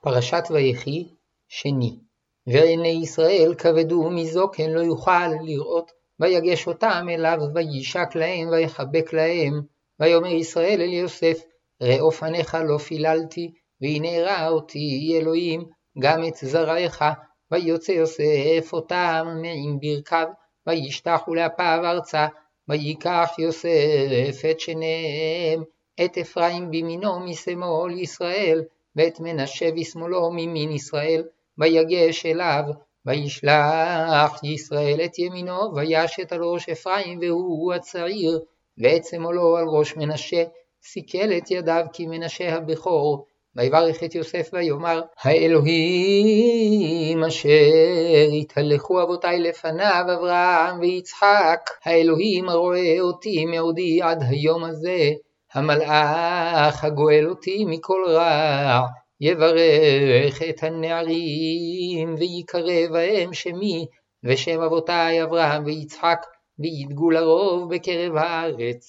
פרשת ויחי, שני. ועיני ישראל כבדו מזוקן לא יוכל לראות, ויגש אותם אליו, ויישק להם, ויחבק להם. ויאמר ישראל אל יוסף, ראה פניך לא פיללתי, והנה ראה אותי אלוהים, גם את זרעך. ויוצא יוסף אותם מעם ברכיו, וישתחו לאפיו ארצה, ויקח יוסף את שניהם, את אפרים בימינו משמאל ישראל, ואת מנשה בשמאלו ממין ישראל, ויגש אליו, וישלח ישראל את ימינו, וישת על ראש אפרים והוא הצעיר, ואת שמאלו על ראש מנשה, סיכל את ידיו כי מנשה הבכור, ויברך את יוסף ויאמר, האלוהים אשר התהלכו אבותי לפניו, אברהם ויצחק, האלוהים הרואה אותי מעודי עד היום הזה, המלאך הגואל אותי מכל רע, יברך את הנערים, ויקרא בהם שמי, ושם אבותי אברהם ויצחק, וידגו לרוב בקרב הארץ.